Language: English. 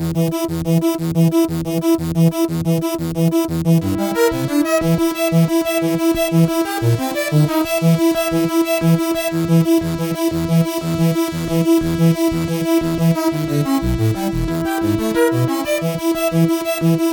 Thank Thank you.